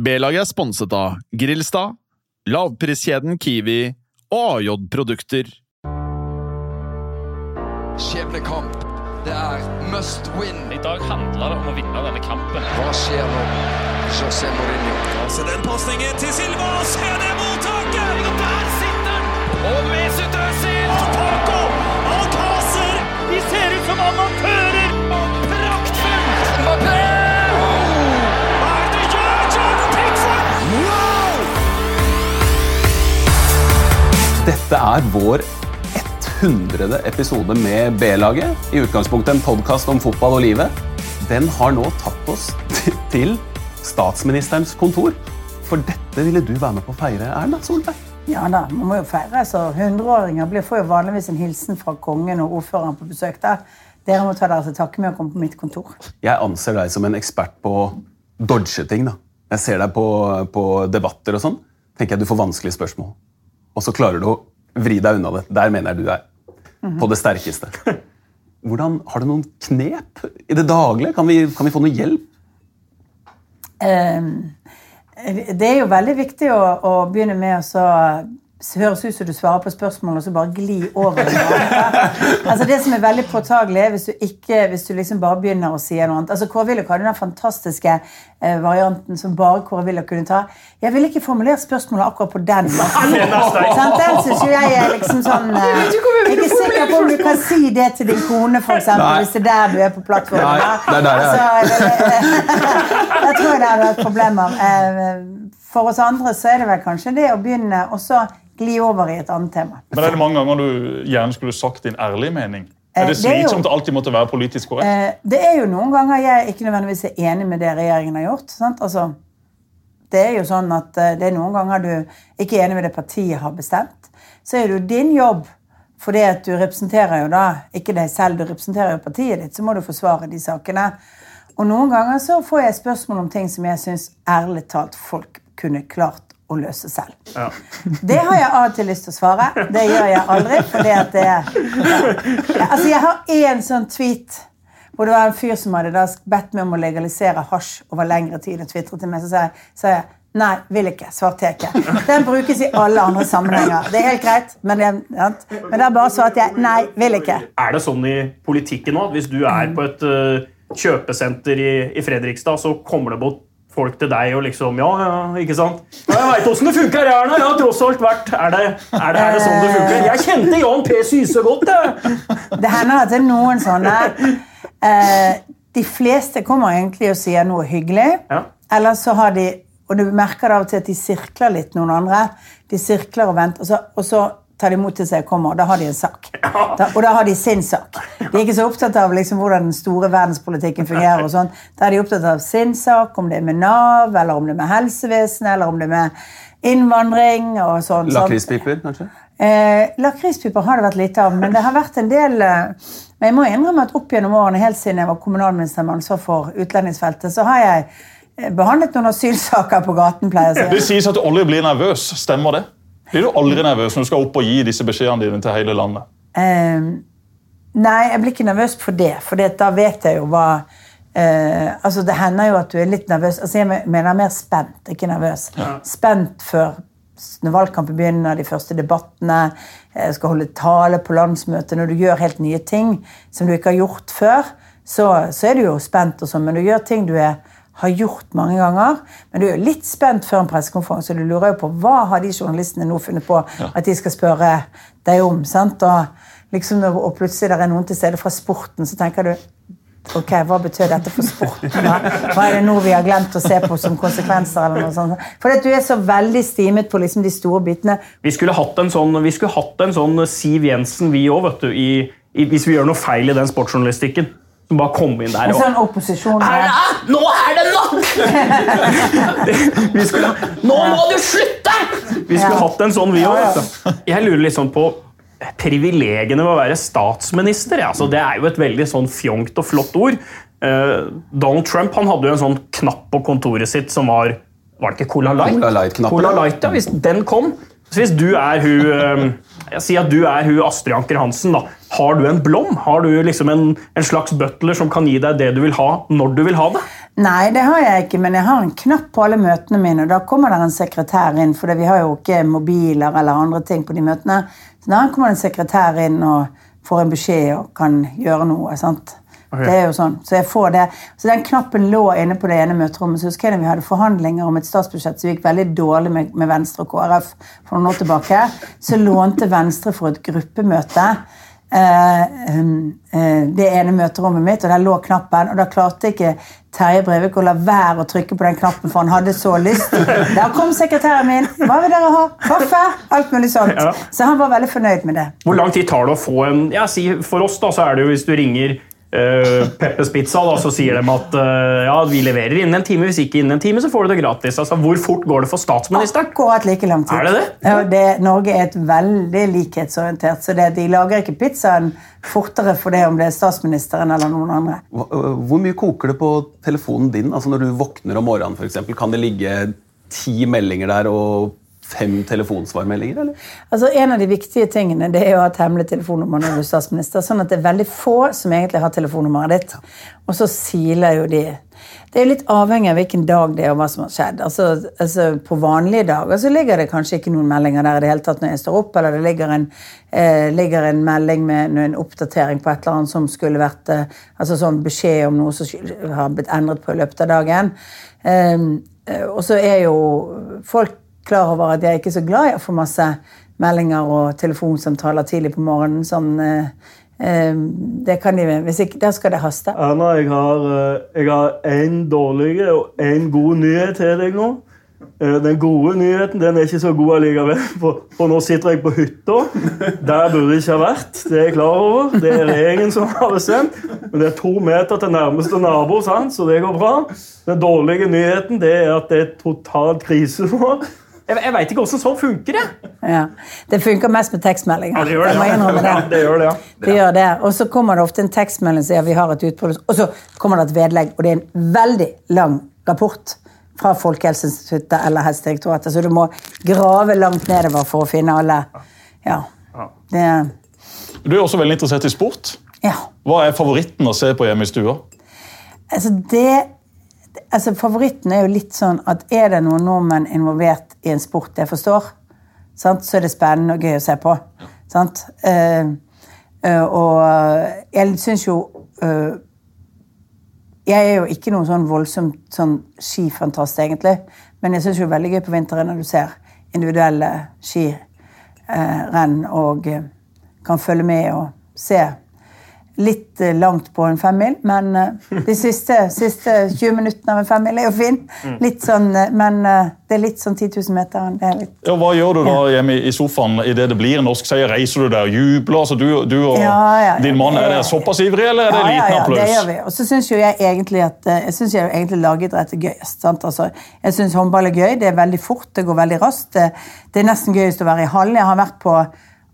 B-laget er sponset av Grillstad, lavpriskjeden Kiwi og AJ-produkter. Skjebnekamp. Det er must win. I dag handler det om å vinne denne kampen. Hva skjer nå? José Mourinho. Så den pasningen til Silva, se det mottaket! Og der sitter den! Og Mesut Özil! Paco Alcácer! De ser ut som amatører! Dette er vår 100. episode med B-laget. I utgangspunktet en podkast om fotball og livet. Den har nå tatt oss til statsministerens kontor. For dette ville du være med på å feire, Erna Solberg. Ja da, man må jo feire. så 100-åringer blir- får jo vanligvis en hilsen fra kongen og ordføreren på besøk der. Dere må ta dere til takke med å komme på mitt kontor. Jeg anser deg som en ekspert på dodge-ting. da. Jeg ser deg på, på debatter og sånn. tenker jeg du får vanskelige spørsmål. Og så klarer du å vri deg unna det. Der mener jeg du er. På det sterkeste. Hvordan, Har du noen knep i det daglige? Kan vi, kan vi få noe hjelp? Um, det er jo veldig viktig å, å begynne med å høres ut som du svarer på spørsmål og så bare gli over. i altså Det som er veldig påtagelig, er hvis du ikke, hvis du liksom bare begynner å si noe annet. Altså Kåre Willoch hadde den fantastiske eh, varianten som bare Kåre Willoch kunne ta. Jeg ville ikke formulert spørsmålet akkurat på den måten. Sant? Den syns jo jeg er liksom sånn eh, Jeg er ikke sikker på om du kan si det til din kone, eksempel, hvis det er der du er på plattformen. Nei, det er der jeg er. Så, jeg tror det hadde vært problemer. Eh, For oss andre så er det vel kanskje det å begynne og så gli over i et annet tema. Men er det mange ganger du gjerne skulle sagt din ærlige mening? Er det slitsomt jo- slitsomt å alltid måtte være politisk korrekt? Eh, Det er jo noen ganger jeg ikke nødvendigvis er enig med det regjeringen har gjort. Sant? Altså, det er jo sånn at eh, det er noen ganger du ikke er enig med det partiet har bestemt. Så er det jo din jobb, fordi at du representerer jo da ikke deg selv, du representerer jo partiet ditt, så må du forsvare de sakene. Og noen ganger så får jeg spørsmål om ting som jeg syns ærlig talt folk kunne klart å løse selv. Det har jeg av og til lyst til å svare. Det gjør jeg aldri. fordi at det er, ja. Altså, Jeg har én sånn tweet hvor det var en fyr som hadde da bedt meg om å legalisere hasj over lengre tid. og twitret til meg, Så sa jeg, sa jeg nei, vil ikke. Svarte jeg ikke. Den brukes i alle andre sammenhenger. Det er helt greit, men, det, ja. men da bare svarte jeg nei, vil ikke. Er det sånn i politikken nå at hvis du er på et uh, kjøpesenter i, i Fredrikstad, så kommer det bort folk til deg og liksom Ja, ja, ikke sant? Ja, jeg veit åssen det funker, her, Erna. Jeg har tross alt vært er det, er, det, er det sånn det funker? Jeg kjente Jan P. Syse godt, jeg. Det hender at det er noen sånne. Eh, de fleste kommer egentlig og sier noe hyggelig. Ja. Eller så har de Og du merker av og til at de sirkler litt noen andre. De sirkler og venter, og så, og så tar de imot til seg og kommer, og da har de en sak. Da, og da har de sin sak. De er ikke så opptatt av liksom, hvordan den store verdenspolitikken fungerer. og sånn. Da er de opptatt av sin sak, om det er med Nav, eller om det er med helsevesenet, eller om det er med innvandring og sånn. Lakrispiper, kanskje? Eh, Lakrispiper har det vært lite av, men det har vært en del eh, Men jeg må innrømme at opp gjennom årene, helt siden jeg var kommunalminister med ansvar for utlendingsfeltet, så har jeg eh, behandlet noen asylsaker på gaten, pleier jeg å Det sies at du aldri blir nervøs. Stemmer det? Blir du aldri nervøs når du skal opp og gi disse beskjedene dine til hele landet? Eh, nei, jeg blir ikke nervøs for det, for det, da vet jeg jo hva eh, altså Det hender jo at du er litt nervøs. altså Jeg mener mer spent, ikke nervøs. Spent før når valgkampen begynner, de første debattene, jeg skal holde tale på landsmøtet, når du gjør helt nye ting som du ikke har gjort før, så, så er du jo spent, og sånn, men du gjør ting du er, har gjort mange ganger. Men du er jo litt spent før en pressekonferanse, og du lurer jo på hva har de journalistene nå funnet på at de skal spørre deg om. sant? Og, liksom, når- og plutselig der er noen til stede fra sporten, så tenker du Ok, Hva betyr dette for sporten? da? Hva er det nå vi har glemt å se på som konsekvenser? eller noe sånt? For at du er så veldig stimet på liksom de store bitene. Vi skulle hatt en sånn, vi skulle hatt en sånn Siv Jensen, vi òg, vet du, i, i, hvis vi gjør noe feil i den sportsjournalistikken. Som bare kommer inn der En og sånn opposisjon det, nå er det nok! vi skulle, nå må du slutte! Vi skulle Ja. hatt en sånn, vi òg. Jeg lurer litt sånn på privilegiene ved å være statsminister. ja. Altså, det er jo et veldig sånn fjongt og flott ord. Eh, Donald Trump han hadde jo en sånn knapp på kontoret sitt som var Var det ikke Cola Light? Cola Light-knappen. Cola Light, ja, Hvis den kom så Hvis du er hun eh, Jeg sier at du er hun Astrid Anker Hansen. da. Har du en blom? Har du liksom en, en slags butler som kan gi deg det du vil ha, når du vil ha det? Nei, det har jeg ikke, men jeg har en knapp på alle møtene mine. og Da kommer det en sekretær inn, for vi har jo ikke mobiler eller andre ting på de møtene. Så da kommer en sekretær inn og får en beskjed og kan gjøre noe. sant? Det er jo sånn. Så jeg får det. Så den knappen lå inne på det ene møterommet. Så husker jeg da vi hadde forhandlinger om et statsbudsjett som gikk veldig dårlig med, med Venstre og KrF for noen år tilbake. Så lånte Venstre for et gruppemøte det ene møterommet mitt, og der lå knappen. Og da klarte ikke Terje Brevik å la være å trykke på den knappen, for han hadde så lyst. Da kom sekretæren min. Hva vil dere ha? Kaffe? Alt mulig sånt. Ja. Så han var veldig fornøyd med det. Hvor lang tid tar det å få en ja, si, For oss da, så er det jo hvis du ringer uh, Peppers Pizza, da, så sier de at eh, ja, vi leverer innen en time. Hvis ikke innen en time, så får du det gratis. Altså, Hvor fort går det for statsministeren? Akkurat like lang tid. Er det det? Ja, det, Norge er et veldig likhetsorientert, så det, de lager ikke pizzaen fortere for det om det er statsministeren eller noen andre. Øh, Hvor mye koker det på telefonen din? Altså Når du våkner om morgenen, for eksempel, kan det ligge ti meldinger der og fem telefonsvarmeldinger? eller? Altså, En av de viktige tingene det er å ha et hemmelig telefonnummer når du er statsminister. sånn at det er veldig få som egentlig har telefonnummeret ditt. Og så siler jo de. Det er litt avhengig av hvilken dag det er og hva som har skjedd. Altså, altså På vanlige dager så ligger det kanskje ikke noen meldinger der i det hele tatt når jeg står opp, eller det ligger en, eh, ligger en melding med en oppdatering på et eller annet som skulle vært eh, altså sånn beskjed om noe som har blitt endret på i løpet av dagen. Ehm, eh, og så er jo folk klar over at jeg ikke er så glad i å få masse meldinger og telefonsamtaler tidlig på morgenen. Sånn, eh, eh, det kan de, hvis ikke, Der skal det haste. Erna, jeg har, én en dårlig og en god nyhet til deg nå. Eh, Den gode nyheten den er ikke så god allikevel, for, for nå sitter jeg på hytta. Der burde jeg ikke ha vært. Det er jeg klar over. Det er regjeringen som har bestemt. Men det er to meter til nærmeste nabo, sant? så det går bra. Den dårlige nyheten det er at det er total krise nå. Jeg, jeg veit ikke åssen sånn funker. det. Ja. Det funker mest med tekstmeldinger. Ja, det gjør det. Jeg må det. Ja, det. det gjør det, ja. Det gjør det. Og så kommer det ofte en tekstmelding som sier vi har et utbrudd, og så kommer det et vedlegg, og det er en veldig lang rapport fra Folkehelseinstituttet eller Helsedirektoratet, så du må grave langt nedover for å finne alle. Ja. Det, Du er også veldig interessert i sport. ja. Hva er favoritten å se på hjemme i stua? Altså det altså Favoritten er jo litt sånn at er det noen nordmenn involvert i en sport jeg forstår, sant, så er det spennende og gøy å se på. Sant? Uh, uh, og jeg syns jo uh, Jeg er jo ikke noen sånn voldsomt sånn skifantast, egentlig. Men jeg syns det er veldig gøy på vinteren når du ser individuelle skirenn og kan følge med og se litt eh, langt på en femmil, men eh, de siste, siste 20 minuttene av en femmil er jo fin. Litt sånn, eh, men det er litt sånn 10 000 meter. Det er litt, Ja, hva gjør du da hjemme i sofaen idet det blir en norsk seier? Reiser du der og jubler? Så du, du og Ja, ja, din mann, er dere såpass ivrige, eller er det liten ja, det gjør vi. Og så syns jo jeg egentlig at jeg synes jo egentlig lagidrett er gøyest. Sant? Altså, jeg syns håndball er gøy. Det er veldig fort, det går veldig raskt. Det, det er nesten gøyest å være i hall. Jeg har vært på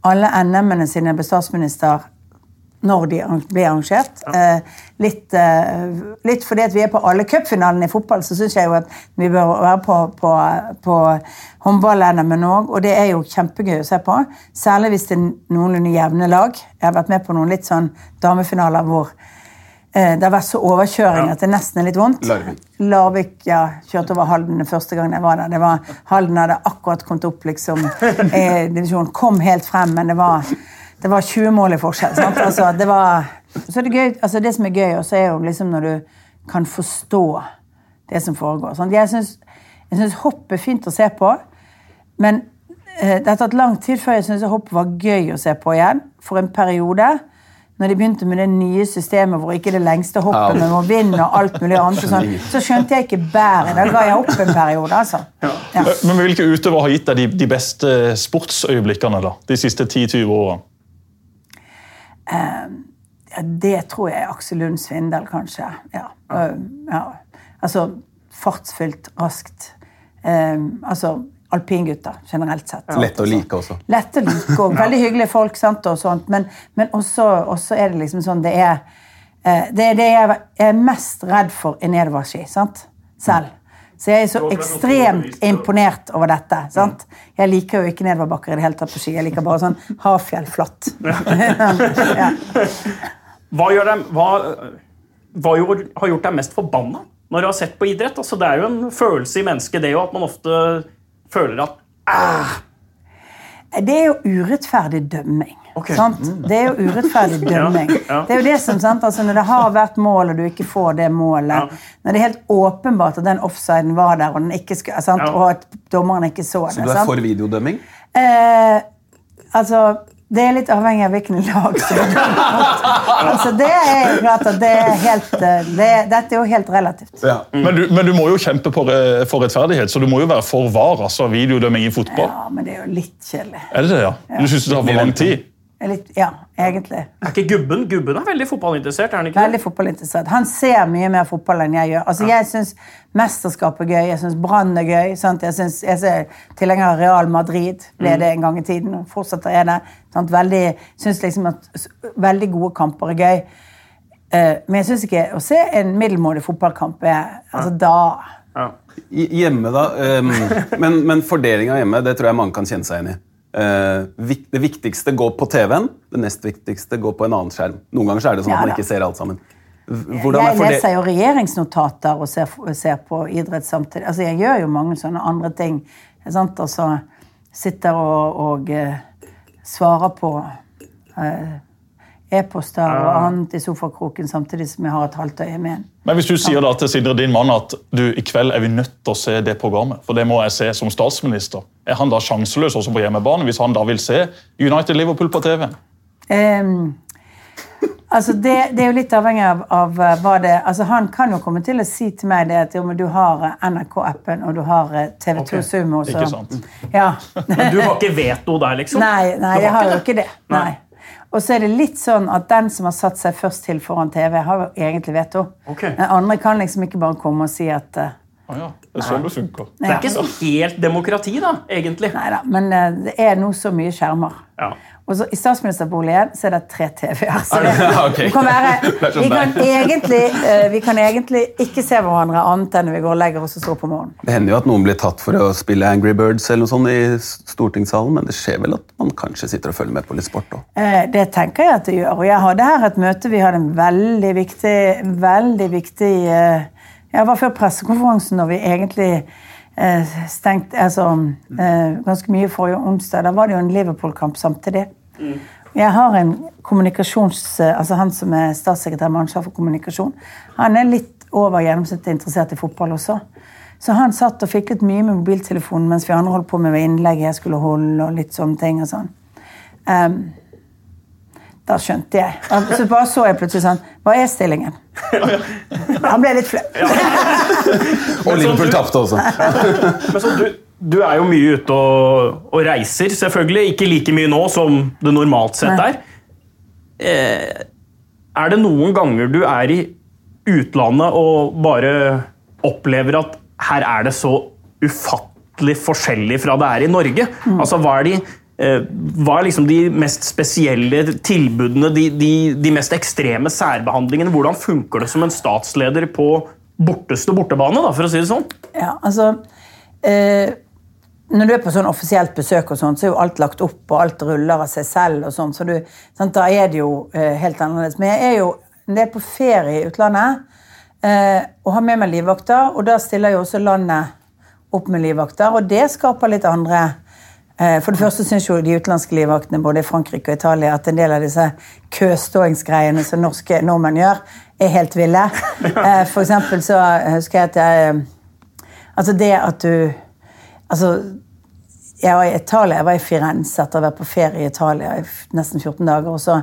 alle NM-ene siden jeg ble statsminister når de blir arrangert. Eh, litt, eh, litt fordi vi er på alle cupfinalene i fotball, så syns jeg jo at vi bør være på, på, på håndball-NM òg. Og det er jo kjempegøy å se på. Særlig hvis det er noenlunde jevne lag. Jeg har vært med på noen litt sånn damefinaler hvor eh, det har vært så overkjøring at det nesten er litt vondt. Larvik. Larvik ja, kjørte over Halden den første gangen jeg var der. Det var, Halden hadde akkurat kommet opp liksom, i divisjonen. Kom helt frem, men det var, det var 20 mål i forskjell. Sant? Altså, det, var, så er det, gøy, altså, det som er gøy, også er jo liksom når du kan forstå det som foregår. Sant? Jeg syns hopp er fint å se på, men eh, det har tatt lang tid før jeg syns hopp var gøy å se på igjen. For en periode når de begynte med det nye systemet hvor ikke det lengste hoppet, men må vinne og alt mulig annet, sånn, så skjønte jeg ikke bæret. Da ga jeg opp en periode, altså. Ja. Men Hvilke utøvere har gitt deg de, de beste sportsøyeblikkene da, de siste 10-20 årene? Ja, det tror jeg er Aksel Lund Svindal, kanskje. Ja. Ja. Altså fartsfylt, raskt. Um, altså alpingutter, generelt sett. Lett å like også. Lett å like og veldig hyggelige folk, sant, og sånt. Men, men også, også er det liksom sånn Det er eh, det, er det jeg er mest redd for i nedoverski, sant? Selv. Så jeg er så ekstremt imponert over dette. sant? Jeg liker jo ikke nedoverbakker i det hele tatt på ski. Jeg liker bare sånn havfjell flatt. ja. Hva, gjør dem, hva, hva gjør, har gjort deg mest forbanna? når du har sett på idrett. Altså, det er jo en følelse i mennesket, det jo, at man ofte føler at ah, Det er jo urettferdig dømming. Okay. Sant? Det er jo urettferdig dømming. ja. Det er jo det som, sant? Altså, Når det har vært mål, og du ikke får det målet Når det er helt åpenbart at den offsiden var der, og, skulle, sant? Ja. og at dommeren ikke så det. Så du er for videodømming? Eh, altså det er litt avhengig av hvilken lag er altså, det er klart at det er helt eh, det, Dette er jo helt relativt. Ja. Men, du, men du må jo kjempe på, for rettferdighet, så du må jo være for VAR, altså videodømming i fotball. Ja, men det er jo litt kjedelig. Er det det, ja? Du syns det tar for lang tid? Litt, ja, egentlig. Er ikke Gubben Gubben er veldig fotballinteressert? er han ikke Veldig fotballinteressert. Han ser mye mer fotball enn jeg gjør. Altså, Jeg syns mesterskap er gøy, jeg syns Brann er gøy. Sant? Jeg, synes, jeg er tilhenger av Real Madrid, ble det en gang i tiden, og fortsatt er det. Sant? Veldig, synes liksom at veldig gode kamper er gøy. Eh, men jeg syns ikke å se en middelmådig fotballkamp er altså, Da Ja. Hjemme, da. Um, men men fordelinga hjemme det tror jeg mange kan kjenne seg igjen i. Eh, det viktigste går på TV-en, det nest viktigste går på en annen skjerm. Noen ganger er det sånn Ja at man ikke ser alt sammen. Hvordan jeg fordel- leser jo regjeringsnotater og ser, ser på idrett samtidig. Altså, jeg gjør jo mange sånne andre ting. Sant? Altså, sitter og, og eh, svarer på eh, e-poster og annet i sofakroken samtidig som jeg har et halvt øye med en. Men hvis du sier da til Sindre, din mann, at du, i kveld er vi nødt til å se det programmet, for det må jeg se som statsminister, er han da sjanseløs også på hjemmebane hvis han da vil se United-Liverpool på TV? Um, altså det, det er jo litt avhengig av, av eh, hva det altså Han kan jo komme til å si til meg det at jo, men du har eh, NRK-appen og du har eh, TV2 okay. Sumo. Så, ikke sant. Ja. Men du har ikke veto der, liksom? Nei, nei jeg har jo ikke det. Nei. Og så er det litt sånn at den som har satt seg først til foran TV, har egentlig veto. Okay. Den andre kan liksom ikke bare komme og si at eh, Ah, ja. Det er sånn det funker. Det er ikke så helt demokrati, da, egentlig. Nei da, men eh, det er nå så mye skjermer. Ja. Og så I statsministerboligen så er det tre TV-er. Så det, okay. kan være, Det sånn vi, kan egentlig, eh, vi kan egentlig ikke se hverandre annet enn når vi går og legger oss og står på morgenen. Det hender jo at noen blir tatt for å spille Angry Birds eller noe sånt i stortingssalen, men det skjer vel at man kanskje sitter og følger med på litt sport òg. Eh, Det tenker jeg at det gjør. Og jeg hadde her et møte, vi hadde en veldig viktig, veldig viktig Jeg var før pressekonferansen når vi egentlig eh, stengte altså, eh, ganske mye forrige onsdag. Da var det jo en Liverpool-kamp samtidig. Jeg har en kommunikasjons... eh, altså Han som er statssekretær med ansvar for kommunikasjon, han er litt over gjennomsnittet interessert i fotball også. Så han satt og fiklet mye med mobiltelefonen mens vi andre holdt på med innlegget jeg skulle holde. og litt sånne ting og sånn. Ehm, da skjønte jeg. Og Så bare så jeg plutselig sånn Hva er stillingen? Han ble litt flau. Og Liverpool tapte også. Men så du, du er jo mye ute og, og reiser, selvfølgelig. Ikke like mye nå som det normalt sett er. Eh, er det noen ganger du er i utlandet og bare opplever at her er det så ufattelig forskjellig fra det er i Norge? Altså, hva er de hva er liksom de mest spesielle tilbudene, de, de, de mest ekstreme særbehandlingene? Hvordan funker det som en statsleder på borteste bortebane, da, for å si det sånn? Ja, altså eh, Når du er på sånn offisielt besøk, og sånt, så er jo alt lagt opp, og alt ruller av seg selv. og sånt, så du, sant, Da er det jo eh, helt annerledes. Men jeg er jo jeg er på ferie i utlandet eh, og har med meg livvakter, og da stiller jo også landet opp med livvakter, og det skaper litt andre eh, For det første syns jo de utenlandske livvaktene både i Frankrike og Italia at en del av disse køståingsgreiene som norske nordmenn gjør, er helt ville. Eh, For eksempel så husker jeg at jeg Altså det at du Altså, jeg var i Italia, jeg var i Firenze etter å ha vært på ferie i Italia i nesten 14 dager. og så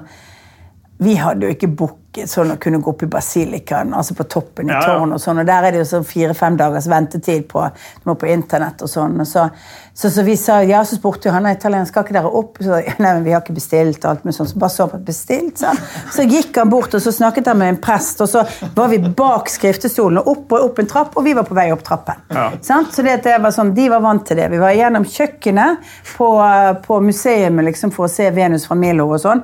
Vi hadde jo ikke booket sånn å kunne gå opp i basilikaen, altså på toppen i Ja, ja. og sånn. Og der er det jo sånn fire-fem dagers ventetid på må på internett og sånn. Og så, så, så vi sa ja, så spurte jo han italieneren skal ikke dere opp. Så, nei, men vi har ikke bestilt alt med sånn. Så bare så på bestilt, han. Så gikk han bort, og så snakket han med en prest, og så var vi bak skriftestolen og opp og opp en trapp, og vi var på vei opp trappen. Sant? Så det, det var sånn, De var vant til det. Vi var gjennom kjøkkenet på, på museet liksom, for å se Venus fra Milo og sånn.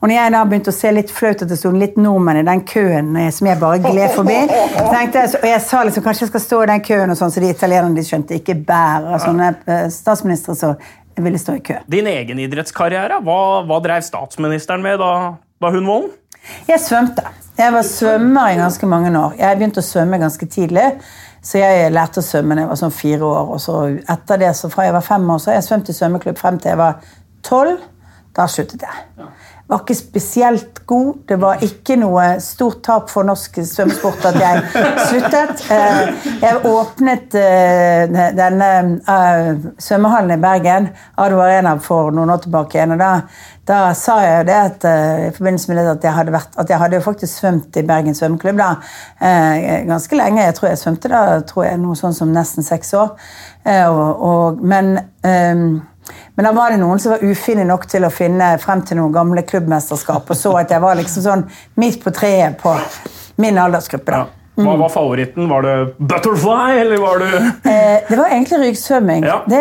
Og når jeg da begynte å se litt flaut at det sto litt nordmenn i den køen eh, som jeg bare gled forbi, jeg, og jeg sa liksom kanskje jeg skal stå i den køen, og sånn, så de italienerne de skjønte ikke bærer sånne eh, statsministre så ville stå i kø. Din egen idrettskarriere, hva, hva drev statsministeren med da, da hun var ung? Jeg svømte. Jeg var svømmer i ganske mange år. Jeg begynte å svømme ganske tidlig. Så jeg lærte å svømme da jeg var sånn fire år. Og så etter det, så fra jeg var fem år, så har jeg svømt i svømmeklubb frem til jeg var tolv. Da sluttet jeg. Var ikke spesielt god. Det var ikke noe stort tap for norsk svømmesport at jeg sluttet. Eh, Jeg åpnet eh, denne eh, svømmehallen i Bergen, Ado Arena, for noen år tilbake igjen. og da da sa jeg det at, i forbindelse med det at jeg hadde vært, at jeg hadde faktisk svømt i Bergen svømmeklubb da, ganske lenge. Jeg tror jeg svømte da tror jeg noe sånn som nesten seks år. Og, og, men, men da var det noen som var ufine nok til å finne frem til noen gamle klubbmesterskap, og så at jeg var liksom sånn midt på treet på min aldersgruppe. da. Hva var favoritten? Var det butterfly, eller var det Eh, det var egentlig ryggsvømming. Ja. Det,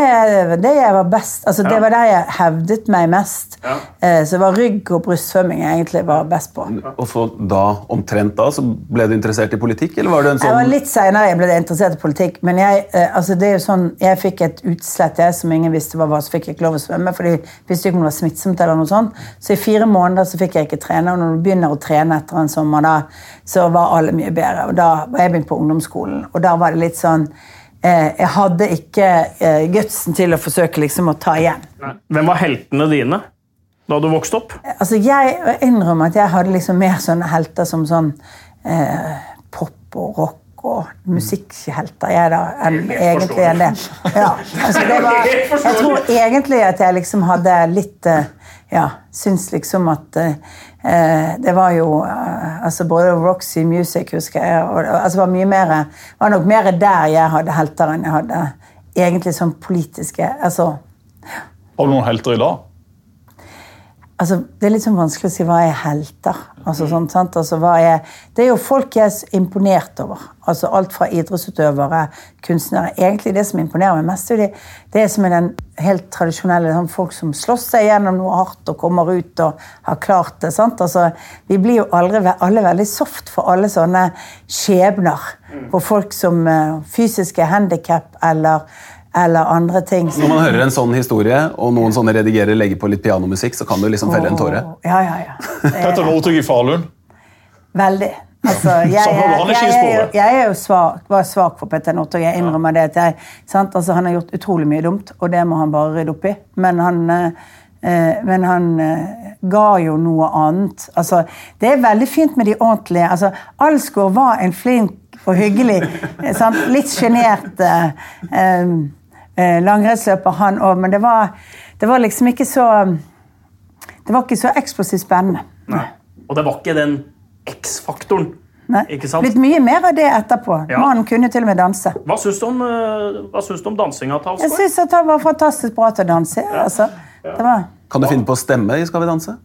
det jeg var best. Altså, Det Ja. var der jeg hevdet meg mest. Ja. Eh, så det var rygg- og brystsvømming jeg egentlig var best på. Og så da, omtrent da, så ble du interessert i politikk, eller var det en sånn Jeg var sånn litt senere jeg ble interessert i politikk, men jeg, eh, altså det er jo sånn, jeg fikk et utslett jeg, som ingen visste hva var, så fikk jeg ikke lov å svømme, for de visste ikke om det var smittsomt eller noe sånt. Så i fire måneder så fikk jeg ikke trene, og når du begynner å trene etter en sommer, da, så var alle mye bedre. Og da var jeg begynt på ungdomsskolen, og da var det litt sånn eh, Jeg hadde ikke eh, gutsen til å forsøke liksom å ta igjen. Hvem var heltene dine da du vokste opp? Altså, jeg innrømmer at jeg hadde liksom mer sånne helter som sånn eh, pop og rock og musikkhelter, jeg da, enn egentlig enn det. Ja, altså, det var, jeg tror egentlig at jeg liksom hadde litt eh, Ja, syns liksom at eh, Det var jo eh, altså Både Roxy Music, husker jeg, og altså, var mye mer var nok mer der jeg hadde helter enn jeg hadde egentlig sånn politiske altså Har du noen helter i dag? Altså, det er litt sånn vanskelig å si hva er helter. Altså, sånn, sant? Altså, er, det er jo folk jeg er imponert over. Altså, alt fra idrettsutøvere, kunstnere. Egentlig det som imponerer meg mest, er det, er som er den helt tradisjonelle sånn, folk som slåss seg gjennom noe hardt og kommer ut og har klart det. sant? Altså, vi blir jo aldri, alle veldig soft for alle sånne skjebner. For folk som uh, fysiske handikap eller eller andre ting. Når man hører en sånn historie, og noen sånne redigerer legger på litt pianomusikk, så kan du liksom felle en tåre. Ja, ja, ja. Er- Petter Northug i Falun. Veldig. Altså, jeg, jeg, jeg, er jeg er jo svak, var svak for Petter Northug. Jeg innrømmer det. at jeg, sant? Altså, Han har gjort utrolig mye dumt, og det må han bare rydde opp i. Men han, eh, men han eh, ga jo noe annet. Altså, det er veldig fint med de ordentlige. Altså, Alsgaard var en flink og hyggelig, eh, sant? litt sjenert eh, eh, langrennsløper, han òg, men det var, det var liksom ikke så Det var ikke så eksplosivt spennende. Og det var ikke den X-faktoren. Nei. Ikke sant? Blitt mye mer av det etterpå. Ja. Mannen kunne til og med danse. Hva syns du om, eh, hva syns du om dansinga til Jeg Alsgaard? syns at han var fantastisk bra til å danse. Altså. Det, var, Kan du finne på å stemme i Skal vi danse?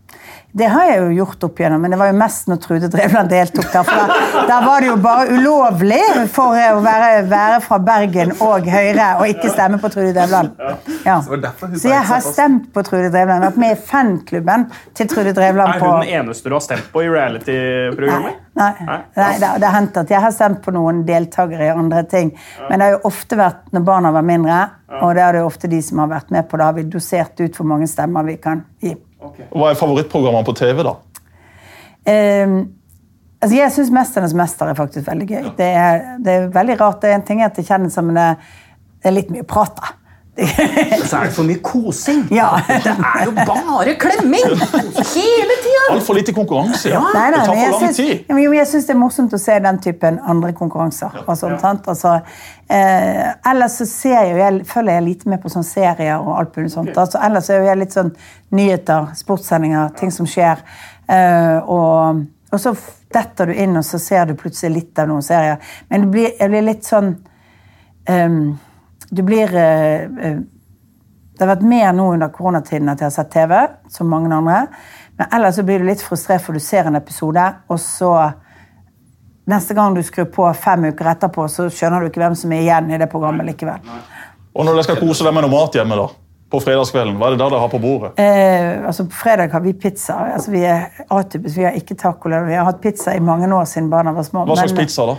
Det har jeg jo gjort opp igjennom, men det var jo mest når Trude Drevland deltok. Der, for da, da var det jo bare ulovlig for å være, være fra Bergen og Høyre og ikke stemme på Trude Drevland. Ja. var derfor hun Så jeg har stemt på Trude Drevland. Vært med i fanklubben til Trude Drevland. Er hun den eneste du har stemt på i reality-programmet? Nei, nei, nei det, det har hendt at jeg har stemt på noen deltakere i andre ting. Men det har jo ofte vært når barna var mindre, og det er det jo ofte de som har vært med på. Da har vi dosert ut hvor mange stemmer vi kan gi. Hva er favorittprogrammene på TV, da? Um, altså jeg syns 'Mesternes mester' er faktisk veldig gøy. Det er, det er veldig rart. Det er en ting at det kjennes som det, det er litt mye prat. da. Så er det for mye kosing. ja. Det er jo bare klemming! Hele tida! Altfor lite konkurranse. Ja. Nei, nei, det tar for lang syns, tid. Ja, jeg syns det er morsomt å se den typen andre konkurranser. og sånt, sant? Altså, eh, ellers så ser jeg jeg følger jeg lite med på sånne serier og alt mulig sånt. Altså, ellers er jeg litt sånn nyheter, sportssendinger, ting som skjer. Eh, og, og så detter du inn, og så ser du plutselig litt av noen serier. Men det blir, jeg blir litt sånn ehm, Du blir eh, eh, det har vært mer nå under koronatiden at jeg har sett TV, som mange andre. Men ellers så blir du litt frustrert, for du ser en episode, og så Neste gang du skrur på fem uker etterpå, så skjønner du ikke hvem som er igjen i det programmet likevel. Og når dere skal kose deg med noe mat hjemme, da? På fredagskvelden, hva er det da dere har på bordet? Eh, altså På fredag har vi pizza. Altså Vi er atypisk, vi har ikke tacolønn. Vi har hatt pizza i mange år siden barna var små. Hva slags men, pizza, da?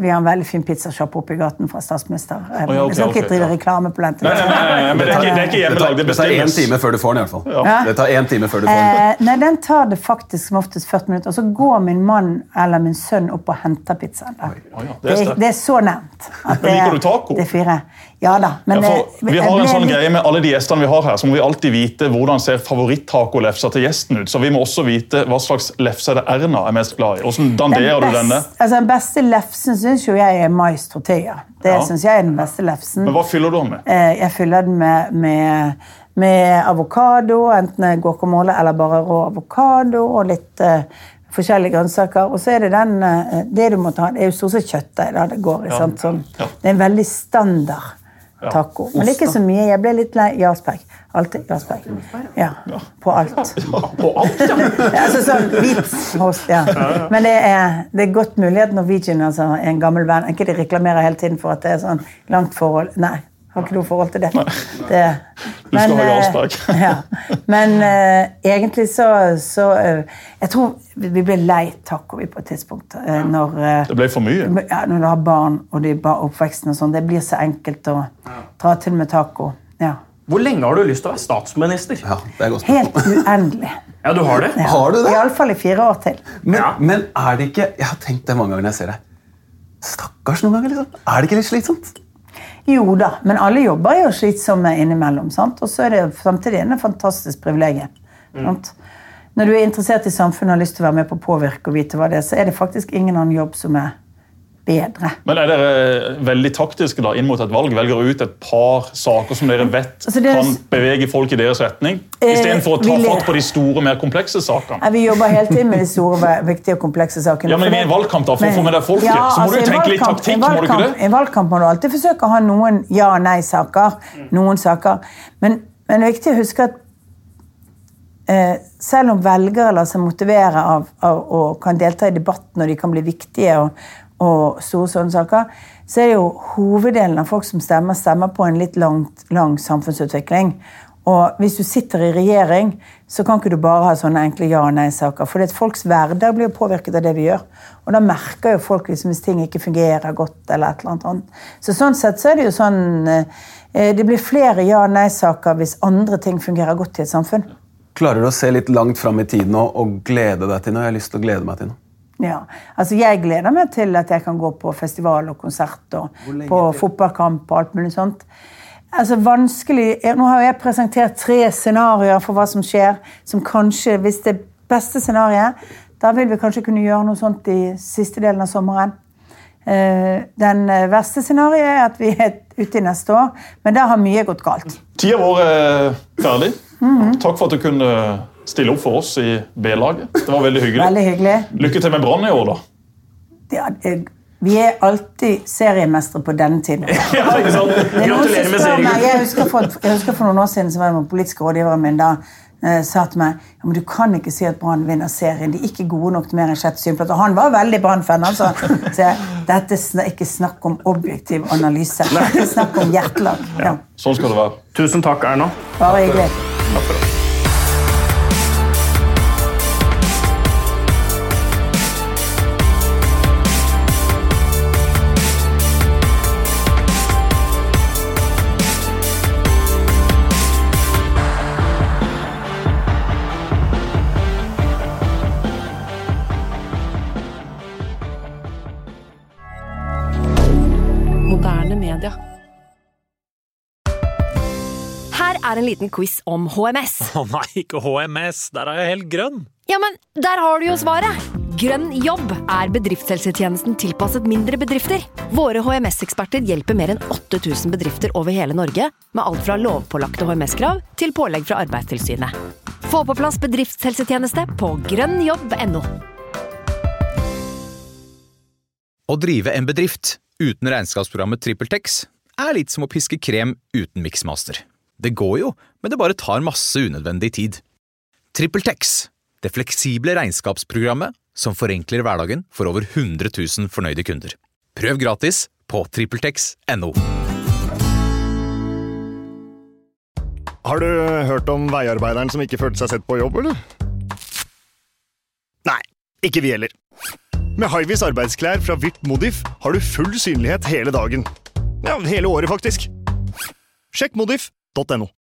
Vi har en veldig fin pizzashop oppe i gaten fra statsminister. ja, okay, Vi skal ikke drive ja. reklame på den. Nei, nei, nei, nei, men det er ikke, det er ikke hjemmelagd. det Det tar én time før du får den. i hvert fall. Ja. Det tar en time før du får den. Eh, nei, den tar det faktisk som oftest 40 minutter. Og så går min mann eller min sønn opp og henter pizzaen. Oh, ja, det det, er det er så nevnt. at det Liker er- du taco? Det er fire. Ja da. Men Ja, eh, vi har en sånn greie med alle de gjestene vi har her, så må vi alltid vite hvordan ser favoritt-tacolefsa til gjesten ut. Så vi må også vite hva slags lefse det Erna er mest glad i. Hvordan danderer du denne? Altså, den beste lefsen syns jo jeg er mais tortilla. Det Ja. synes jeg er den beste lefsen. Men hva fyller du den med? Eh, Jeg fyller den med, med, med avokado, enten guacamole eller bare rå avokado, og litt eh, forskjellige grønnsaker. Og så er det den Det du må ta, det er jo stort sett kjøttdeig det går i. sant? Sånn. Ja. Det er en veldig standard taco. Men ikke så mye. Jeg ble litt lei Jarlsberg. Alltid Jarlsberg. Ja. På alt. På alt, ja. altså sånn hvit ja. Men det er, det er godt mulig at Norwegian altså, er en gammel venn. Ikke de reklamerer hele tiden for at det er sånn langt forhold. Nei, har ikke noe forhold til det. det Du skal ha eh, Jarlsberg. ja. Men uh, egentlig så, så uh, Jeg tror vi ble lei taco på et tidspunkt. Uh, når, eh, Det ble for mye. ja, når du har barn og de bare oppveksten og sånn. Det blir så enkelt å dra til med taco. Ja. Hvor lenge har du lyst til å være statsminister? Ja, det er godt. Helt uendelig. Ja, du har det? Ja. Har du det? Iallfall i fire år til. Men, Ja. men er det ikke Jeg har tenkt det mange ganger når jeg ser deg. Stakkars noen ganger, liksom. Er det ikke litt slitsomt? Jo da, men alle jobber er jo slitsomme innimellom. sant? Og så er det samtidig en fantastisk privilegium. sant? Når du er interessert i samfunnet og har lyst til å være med på å påvirke og vite hva det er, så er det faktisk ingen annen jobb som er bedre. Men er dere veldig taktiske da, inn mot et valg? Velger ut et par saker som dere vet Altså, er- kan bevege folk i deres retning? Eh, Istedenfor å ta fatt på de store, mer komplekse sakene? Ja, Vi jobber hele tiden med de store, viktige og komplekse sakene. Ja, men i en valgkamp da, for å Men- få med deg folket, så må du altså, i tenke litt taktikk, Valgkamp, må du ikke det? I valgkamp må du alltid forsøke å ha noen ja- og nei-saker. Noen saker. Men, men det er viktig å huske at eh, selv om velgere lar seg motivere av, av og kan delta i debatten, og de kan bli viktige og, og store sånne saker, så er det jo hoveddelen av folk som stemmer, stemmer på en litt langt, lang samfunnsutvikling. Og hvis du sitter i regjering, så kan ikke du bare ha sånne enkle ja- og nei-saker. For folks hverdag blir jo påvirket av det vi gjør. Og da merker jo folk liksom hvis ting ikke fungerer godt. eller et eller annet. Så sånn sett så er det jo sånn eh, Det blir flere ja- og nei-saker hvis andre ting fungerer godt i et samfunn. Klarer du å se litt langt fram i tiden og glede deg til noe? Jeg har lyst til å glede meg til noe. Ja, altså Jeg gleder meg til at jeg kan gå på festival og konsert og på til? fotballkamp og alt mulig sånt. Altså vanskelig, Nå har jeg presentert tre scenarioer for hva som skjer. Som kanskje, hvis det beste scenarioet, da vil vi kanskje kunne gjøre noe sånt i siste delen av sommeren. Eh, Den eh, verste scenarioet er at vi er ute i neste år, men da har mye gått galt. Tida vår er ferdig. Mhm. Takk for at du kunne stille opp for oss i B-laget. Det var veldig hyggelig. Veldig hyggelig. Lykke til med Brann i år, da. Ja, vi er alltid seriemestere på denne tiden. Ja, ikke sant? Det Gratulerer med meg, jeg husker, for, jeg husker for noen år siden så var det noen politiske rådgivere min da eh, sa til meg ja, men du kan ikke si at Brann vinner serien. De er ikke gode nok til mer enn sjette synplass. Og han var veldig Brann-fan. Altså. Så jeg, dette er ikke snakk om objektiv analyse. Det er snakk om hjertelag. Ja. Sånn skal det være. Tusen takk, Erna. Bare hyggelig. Moderne er en liten quiz om HMS. Å nei, ikke HMS. Der er jeg helt grønn. Ja, men der har du jo svaret! Grønn jobb er bedriftshelsetjenesten tilpasset mindre bedrifter. Våre HMS-eksperter hjelper mer enn 8000 bedrifter over hele Norge med alt fra lovpålagte HMS-krav til pålegg fra Arbeidstilsynet. Få på plass bedriftshelsetjeneste på grønnjobb.no. Å drive en bedrift uten regnskapsprogrammet TrippelTex er litt som å piske krem uten miksmaster. Det går jo, men det bare tar masse unødvendig tid. TrippelTex, det fleksible regnskapsprogrammet som forenkler hverdagen for over 100 000 fornøyde kunder. Prøv gratis på TrippelTex.no. Har du hørt om veiarbeideren som ikke følte seg sett på jobb, eller? Nei, ikke vi heller. Med Hivis arbeidsklær fra Virt Modif har du full synlighet hele dagen. Ja, hele året, faktisk. Sjekk Totenu.